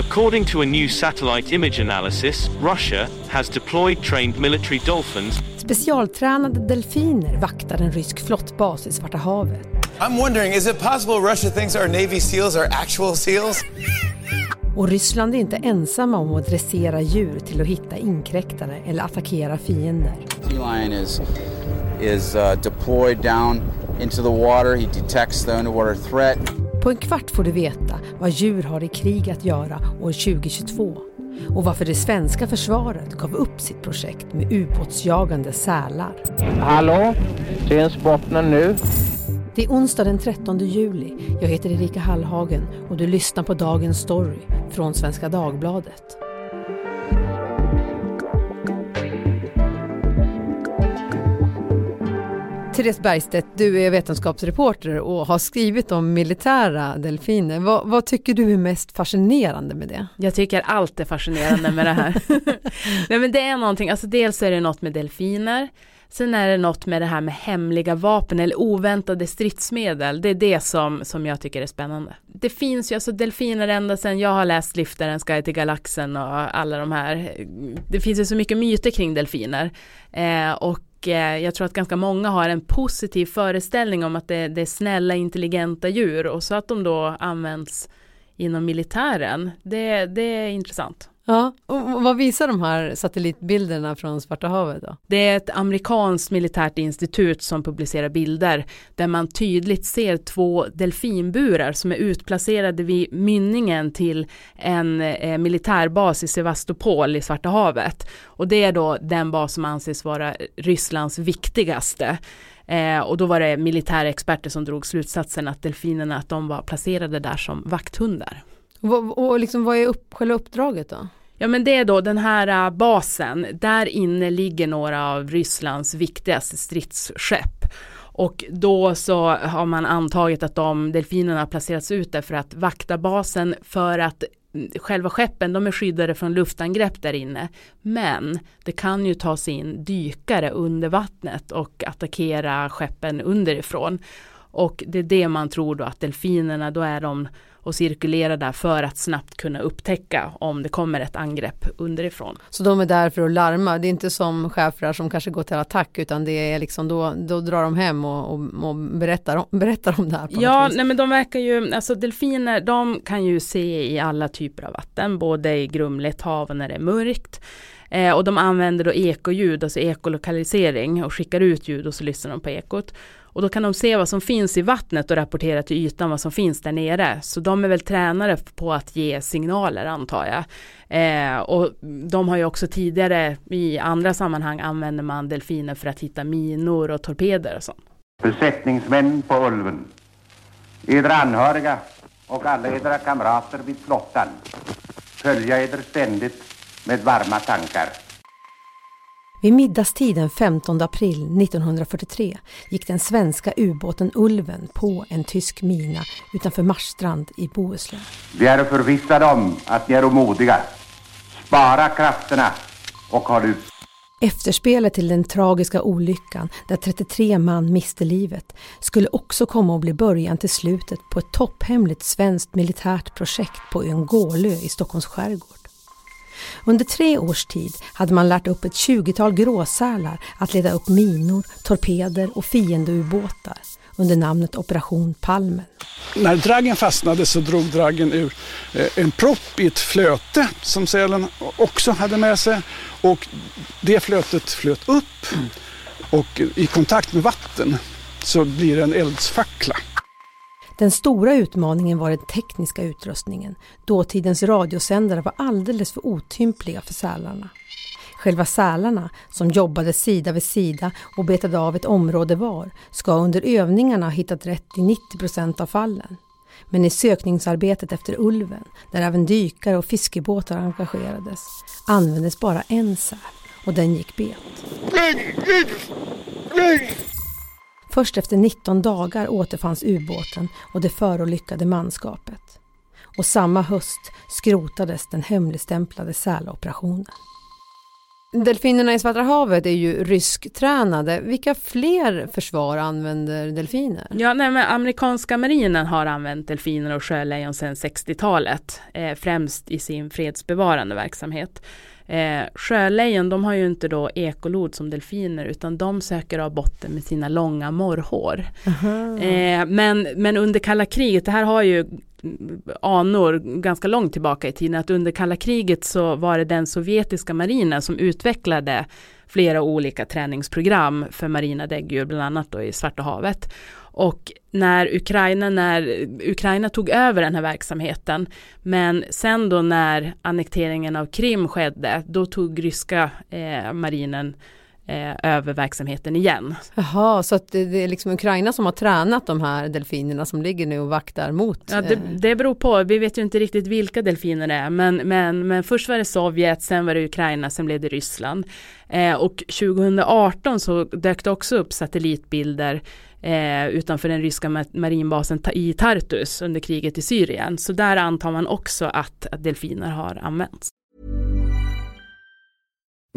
According to a new satellite image analysis, Russia has deployed trained military dolphins. Specialtränade delfiner vaktar en rysk flottbas i Svarta havet. I'm wondering, is it possible Russia thinks our Navy SEALs are actual SEALs? Och Ryssland är inte ensamma om att dressera djur till att hitta inkräktare eller attackera fiender. Sea lion is, is uh, deployed down into the water. He detects the underwater threat. På en kvart får du veta vad djur har i krig att göra år 2022 och varför det svenska försvaret gav upp sitt projekt med ubåtsjagande sälar. Hallå? Syns bottnen nu? Det är onsdag den 13 juli. Jag heter Erika Hallhagen och du lyssnar på Dagens Story från Svenska Dagbladet. Therese Bergstedt, du är vetenskapsreporter och har skrivit om militära delfiner. Vad, vad, tycker du är mest fascinerande med det? Jag tycker allt är fascinerande med det här. Nej men det är någonting, alltså dels är det något med delfiner, Sen är det något med det här med hemliga vapen eller oväntade stridsmedel. Det är det som, som jag tycker är spännande. Det finns ju alltså delfiner ända sedan jag har läst Liftaren, Sky till galaxen och alla de här. Det finns ju så mycket myter kring delfiner. Eh, och eh, jag tror att ganska många har en positiv föreställning om att det, det är snälla intelligenta djur och så att de då används inom militären. Det, det är intressant. Ja, och vad visar de här satellitbilderna från Svarta havet då? Det är ett amerikanskt militärt institut som publicerar bilder där man tydligt ser två delfinburar som är utplacerade vid mynningen till en eh, militärbas i Sevastopol i Svarta havet. Och det är då den bas som anses vara Rysslands viktigaste. Eh, och då var det militära experter som drog slutsatsen att delfinerna att de var placerade där som vakthundar. Och, och liksom, vad är upp, själva uppdraget då? Ja men det är då den här äh, basen, där inne ligger några av Rysslands viktigaste stridsskepp. Och då så har man antagit att de delfinerna placerats ut där för att vakta basen för att mm, själva skeppen de är skyddade från luftangrepp där inne. Men det kan ju ta sig in dykare under vattnet och attackera skeppen underifrån. Och det är det man tror då att delfinerna, då är de och cirkulerar där för att snabbt kunna upptäcka om det kommer ett angrepp underifrån. Så de är där för att larma, det är inte som schäfrar som kanske går till attack utan det är liksom då, då drar de hem och, och, och berättar, om, berättar om det här. ja, nej men de verkar ju, alltså delfiner de kan ju se i alla typer av vatten, både i grumligt hav och när det är mörkt. Eh, och de använder då ekoljud, alltså ekolokalisering och skickar ut ljud och så lyssnar de på ekot. Och då kan de se vad som finns i vattnet och rapportera till ytan vad som finns där nere. Så de är väl tränare på att ge signaler antar jag. Eh, och de har ju också tidigare i andra sammanhang använder man delfiner för att hitta minor och torpeder och sånt. Besättningsmän på Ulven, edra anhöriga och alla edra kamrater vid flottan, följa eder ständigt med varma tankar. Vid middagstid den 15 april 1943 gick den svenska ubåten Ulven på en tysk mina utanför Marstrand i Bohuslän. Vi är förvissade om att ni är modiga. Spara krafterna och håll ut. Efterspelet till den tragiska olyckan där 33 man miste livet skulle också komma att bli början till slutet på ett topphemligt svenskt militärt projekt på ön Gålö i Stockholms skärgård. Under tre års tid hade man lärt upp ett tjugotal gråsälar att leda upp minor, torpeder och fiendeubåtar under namnet Operation Palmen. När draggen fastnade så drog draggen ur eh, en propp i ett flöte som sälen också hade med sig och det flötet flöt upp och i kontakt med vatten så blir det en eldsfackla. Den stora utmaningen var den tekniska utrustningen. Dåtidens radiosändare var alldeles för otympliga för sälarna. Själva sälarna, som jobbade sida vid sida och betade av ett område var, ska under övningarna ha hittat rätt i 90 procent av fallen. Men i sökningsarbetet efter ulven, där även dykare och fiskebåtar engagerades, användes bara en säl och den gick bet. Först efter 19 dagar återfanns ubåten och det förolyckade manskapet. Och samma höst skrotades den hemligstämplade säloperationen. Delfinerna i Svarta havet är ju rysktränade. Vilka fler försvar använder delfiner? Ja, nej, men amerikanska marinen har använt delfiner och sjölejon sedan 60-talet, eh, främst i sin fredsbevarande verksamhet. Eh, sjölejon de har ju inte då ekolod som delfiner utan de söker av botten med sina långa morrhår. Eh, men, men under kalla kriget, det här har ju anor ganska långt tillbaka i tiden, att under kalla kriget så var det den sovjetiska marinen som utvecklade flera olika träningsprogram för marina däggdjur, bland annat då i Svarta havet. Och när Ukraina, när Ukraina tog över den här verksamheten, men sen då när annekteringen av Krim skedde, då tog ryska eh, marinen eh, över verksamheten igen. Jaha, så det, det, är liksom Ukraina som har tränat de här delfinerna som ligger nu och vaktar mot? Ja, det, eh, det beror på, vi vet ju inte riktigt vilka delfiner det är, men, men, men först var det Sovjet, sen var det Ukraina, sen blev det Ryssland. Eh, och 2018 så dök det också upp satellitbilder eh, utanför den ryska marinbasen i Tartus under kriget i Syrien. Så där antar man också att, att delfiner har använts.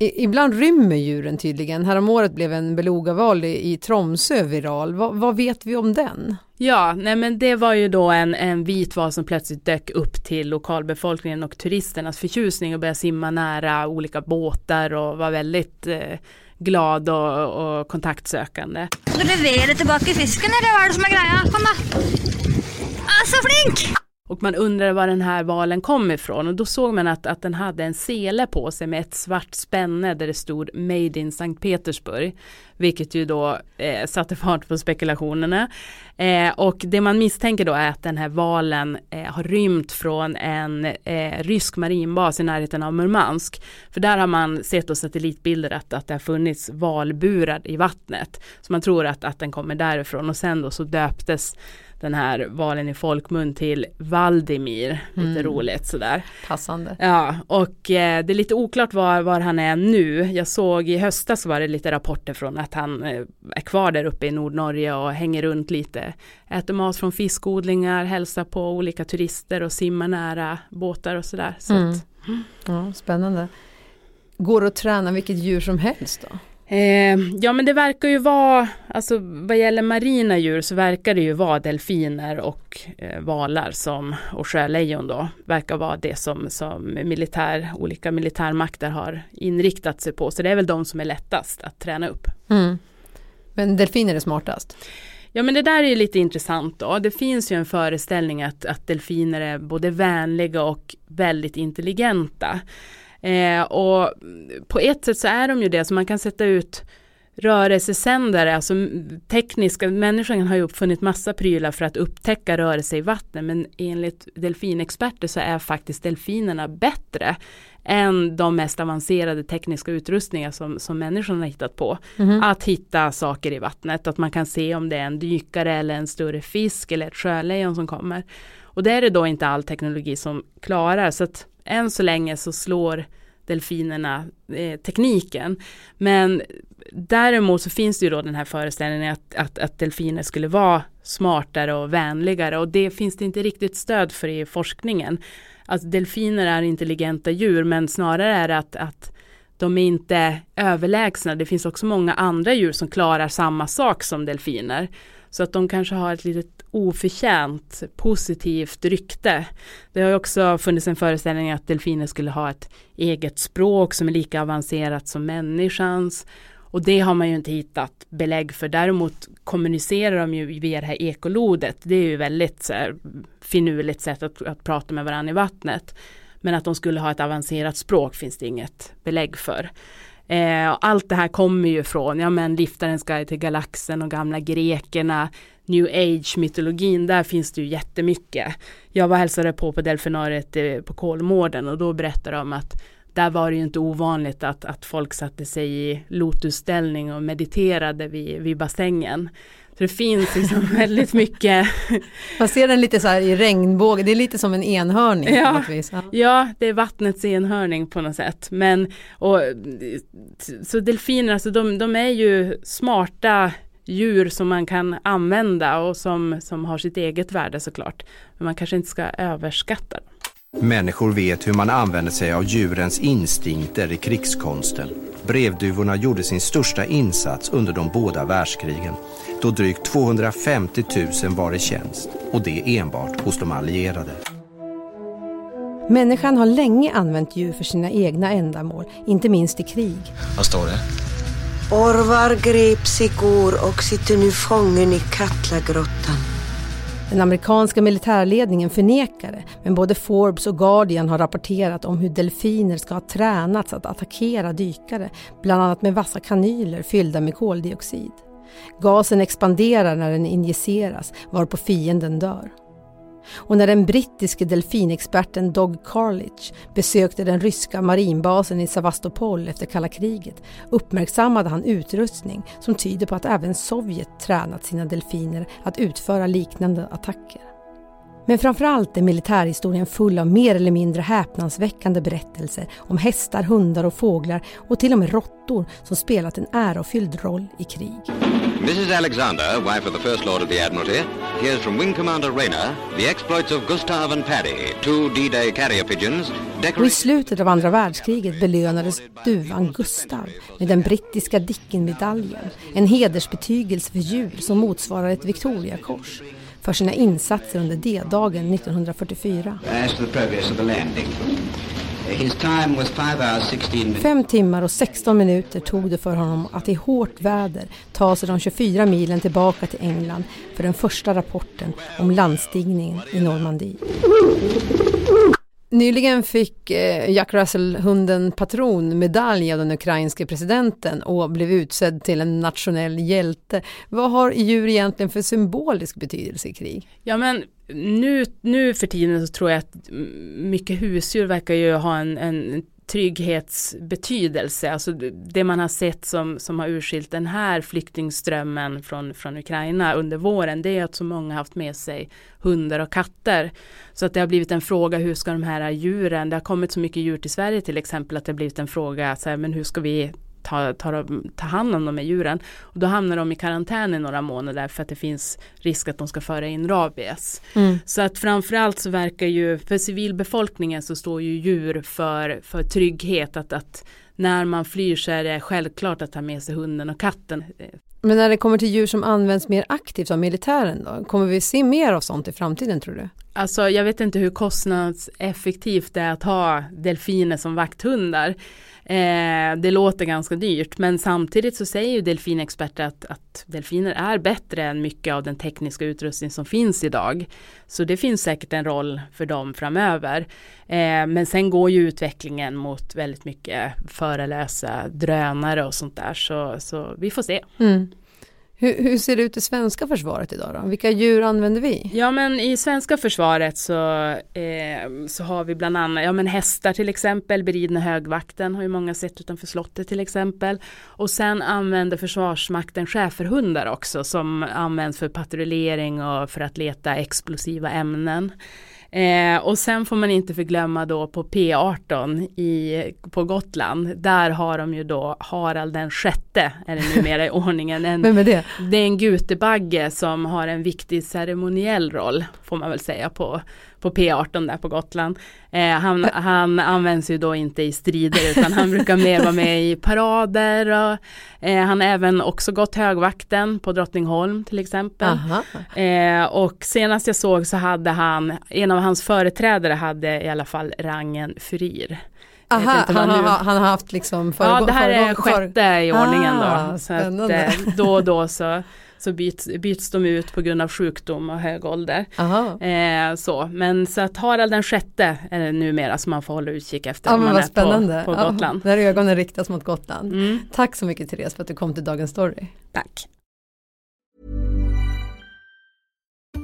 I, ibland rymmer djuren tydligen. Häromåret blev en belugaval i, i Tromsö viral. Va, vad vet vi om den? Ja, nej men det var ju då en, en vit val som plötsligt dök upp till lokalbefolkningen och turisternas förtjusning och började simma nära olika båtar och var väldigt eh, glad och, och kontaktsökande. Du levererar tillbaka fisken eller vad är det som är grejen? Kom då! Ah, så flink! Och man undrade var den här valen kom ifrån och då såg man att, att den hade en sele på sig med ett svart spänne där det stod Made in Sankt Petersburg. Vilket ju då eh, satte fart på spekulationerna. Eh, och det man misstänker då är att den här valen eh, har rymt från en eh, rysk marinbas i närheten av Murmansk. För där har man sett och satellitbilder att, att det har funnits valburar i vattnet. Så man tror att, att den kommer därifrån och sen då så döptes den här valen i folkmun till Valdimir. Lite mm. roligt sådär. Passande. Ja, och eh, det är lite oklart var, var han är nu. Jag såg i höstas var det lite rapporter från att han eh, är kvar där uppe i Nordnorge och hänger runt lite. Äter mat från fiskodlingar, hälsar på olika turister och simmar nära båtar och sådär. Så mm. Att, Ja, spännande. Går det att träna vilket djur som helst då? Eh, ja men det verkar ju vara, alltså vad gäller marina djur så verkar det ju vara delfiner och eh, valar som, och sjölejon då, verkar vara det som, som militär, olika militärmakter har inriktat sig på. Så det är väl de som är lättast att träna upp. Mm. Men delfiner är smartast? Ja men det där är ju lite intressant då. Det finns ju en föreställning att, att delfiner är både vänliga och väldigt intelligenta. Eh, och på ett sätt så är de ju det, så man kan sätta ut rörelsesändare, alltså tekniska, människan har ju uppfunnit massa prylar för att upptäcka rörelse i vatten, men enligt delfinexperter så är faktiskt delfinerna bättre än de mest avancerade tekniska utrustningar som, som människan har hittat på. Mm. Att hitta saker i vattnet, att man kan se om det är en dykare eller en större fisk eller ett sjölejon som kommer. Och det är det då inte all teknologi som klarar, så att än så länge så slår delfinerna eh, tekniken. Men däremot så finns det ju då den här föreställningen att, att, att delfiner skulle vara smartare och vänligare och det finns det inte riktigt stöd för i forskningen. Att delfiner är intelligenta djur men snarare är det att, att de är inte överlägsna. Det finns också många andra djur som klarar samma sak som delfiner. Så att de kanske har ett litet oförtjänt positivt rykte. Det har också funnits en föreställning att delfiner skulle ha ett eget språk som är lika avancerat som människans. Och det har man ju inte hittat belägg för. Däremot kommunicerar de ju via det här ekolodet. Det är ju väldigt så här, finurligt sätt att, att prata med varandra i vattnet. Men att de skulle ha ett avancerat språk finns det inget belägg för. Eh, allt det här kommer ju från ja, men Liftarens guide till galaxen och gamla grekerna new age mytologin, där finns det ju jättemycket. Jag var hälsade på på delfinariet eh, på Kolmården och då berättade de att där var det ju inte ovanligt att, att folk satte sig i lotusställning och mediterade vid, vid bassängen. Så det finns liksom väldigt mycket. Man ser den lite så här i regnbåge, det är lite som en enhörning. Ja, ja. ja det är vattnets enhörning på något sätt. Men, och, så delfiner, alltså de, de är ju smarta djur som man kan använda och som, som har sitt eget värde såklart. Men man kanske inte ska överskatta dem. Människor vet hur man använder sig av djurens instinkter i krigskonsten. Brevduvorna gjorde sin största insats under de båda världskrigen då drygt 250 000 var i tjänst och det enbart hos de allierade. Människan har länge använt djur för sina egna ändamål, inte minst i krig. Vad står det? Orvar greps igår och sitter nu fången i Katlagrottan. Den amerikanska militärledningen förnekar det, men både Forbes och Guardian har rapporterat om hur delfiner ska ha tränats att attackera dykare, bland annat med vassa kanyler fyllda med koldioxid. Gasen expanderar när den injiceras, varpå fienden dör. Och när den brittiske delfinexperten Dog Carlich besökte den ryska marinbasen i Sevastopol efter kalla kriget uppmärksammade han utrustning som tyder på att även Sovjet tränat sina delfiner att utföra liknande attacker. Men framförallt är militärhistorien full av mer eller mindre häpnadsväckande berättelser om hästar, hundar och fåglar och till och med råttor som spelat en ärofylld roll i krig. Mrs Alexander, wife of the First Lord of the Admiralty, hears from Wing Commander Rayner the exploits of Gustav and Paddy, two D-Day carrier pigeons och i slutet av andra världskriget belönades duvan Gustav med den brittiska Dickenmedaljen, en hedersbetygelse för djur som motsvarar ett Victoriakors för sina insatser under D-dagen 1944. Fem timmar och 16 minuter tog det för honom att i hårt väder ta sig de 24 milen tillbaka till England för den första rapporten om landstigningen i Normandie. Nyligen fick eh, Jack Russell-hunden Patron medalj av den ukrainske presidenten och blev utsedd till en nationell hjälte. Vad har djur egentligen för symbolisk betydelse i krig? Ja men nu, nu för tiden så tror jag att mycket husdjur verkar ju ha en, en trygghetsbetydelse, alltså det man har sett som, som har urskilt den här flyktingströmmen från, från Ukraina under våren, det är att så många haft med sig hundar och katter. Så att det har blivit en fråga, hur ska de här djuren, det har kommit så mycket djur till Sverige till exempel, att det har blivit en fråga, så här, men hur ska vi ta, ta, ta hand om de här djuren. Och då hamnar de i karantän i några månader för att det finns risk att de ska föra in rabies. Mm. Så att framförallt så verkar ju för civilbefolkningen så står ju djur för, för trygghet. Att, att när man flyr så är det självklart att ta med sig hunden och katten. Men när det kommer till djur som används mer aktivt av militären då? Kommer vi se mer av sånt i framtiden tror du? Alltså jag vet inte hur kostnadseffektivt det är att ha delfiner som vakthundar. Eh, det låter ganska dyrt men samtidigt så säger ju delfinexperter att, att delfiner är bättre än mycket av den tekniska utrustning som finns idag. Så det finns säkert en roll för dem framöver. Eh, men sen går ju utvecklingen mot väldigt mycket förelösa drönare och sånt där så, så vi får se. Mm. Hur, hur, ser det ut i svenska försvaret idag då? Vilka djur använder vi? Ja men i svenska försvaret så, eh, så har vi bland annat ja, men hästar till exempel, beridna högvakten har ju många sett utanför slottet till exempel. Och sen använder Försvarsmakten schäferhundar också som används för patrullering och för att leta explosiva ämnen. Eh, och sen får man inte förglömma då på P18 i, på Gotland. Där har de ju då Harald den sjätte, är det numera i ordningen. En, Vem är det? Det är en gutebagge som har en viktig ceremoniell roll, får man väl säga på, på P18 där på Gotland. Eh, han, han används ju då inte i strider utan han brukar mer vara med i parader. Och, eh, han har även också gått högvakten på Drottningholm till exempel. Eh, och senast jag såg så hade han, en av hans företrädare hade i alla fall rangen furir. Aha, han, har, han har haft liksom Ja, det här är sjätte i ordningen ah, då. Så att, eh, då och då så så byts, byts de ut på grund av sjukdom och hög ålder. Eh, så. Men så att Harald den sjätte är det numera som man får hålla utkik efter ja, man är spännande. på, på Gotland. Ja, när ögonen riktas mot Gotland. Mm. Tack så mycket Therese för att du kom till Dagens Story. Tack.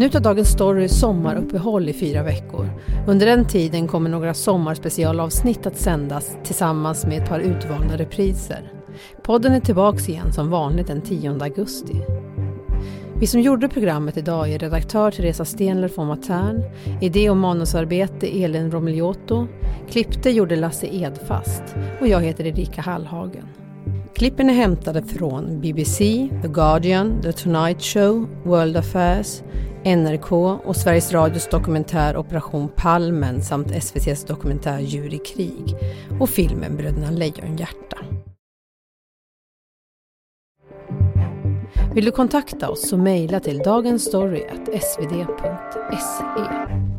Nu tar Dagens Story sommaruppehåll i fyra veckor. Under den tiden kommer några sommarspecialavsnitt att sändas tillsammans med ett par utvalda repriser. Podden är tillbaks igen som vanligt den 10 augusti. Vi som gjorde programmet idag är redaktör Teresa Stenler von Matern, idé och manusarbete Elin Romiliotto, klippte gjorde Lasse Edfast och jag heter Erika Hallhagen. Klippen är hämtade från BBC, The Guardian, The Tonight Show, World Affairs, NRK och Sveriges Radios dokumentär Operation Palmen samt SVTs dokumentär Djur i krig och filmen Bröderna Lejonhjärta. Vill du kontakta oss så mejla till dagensstory.svd.se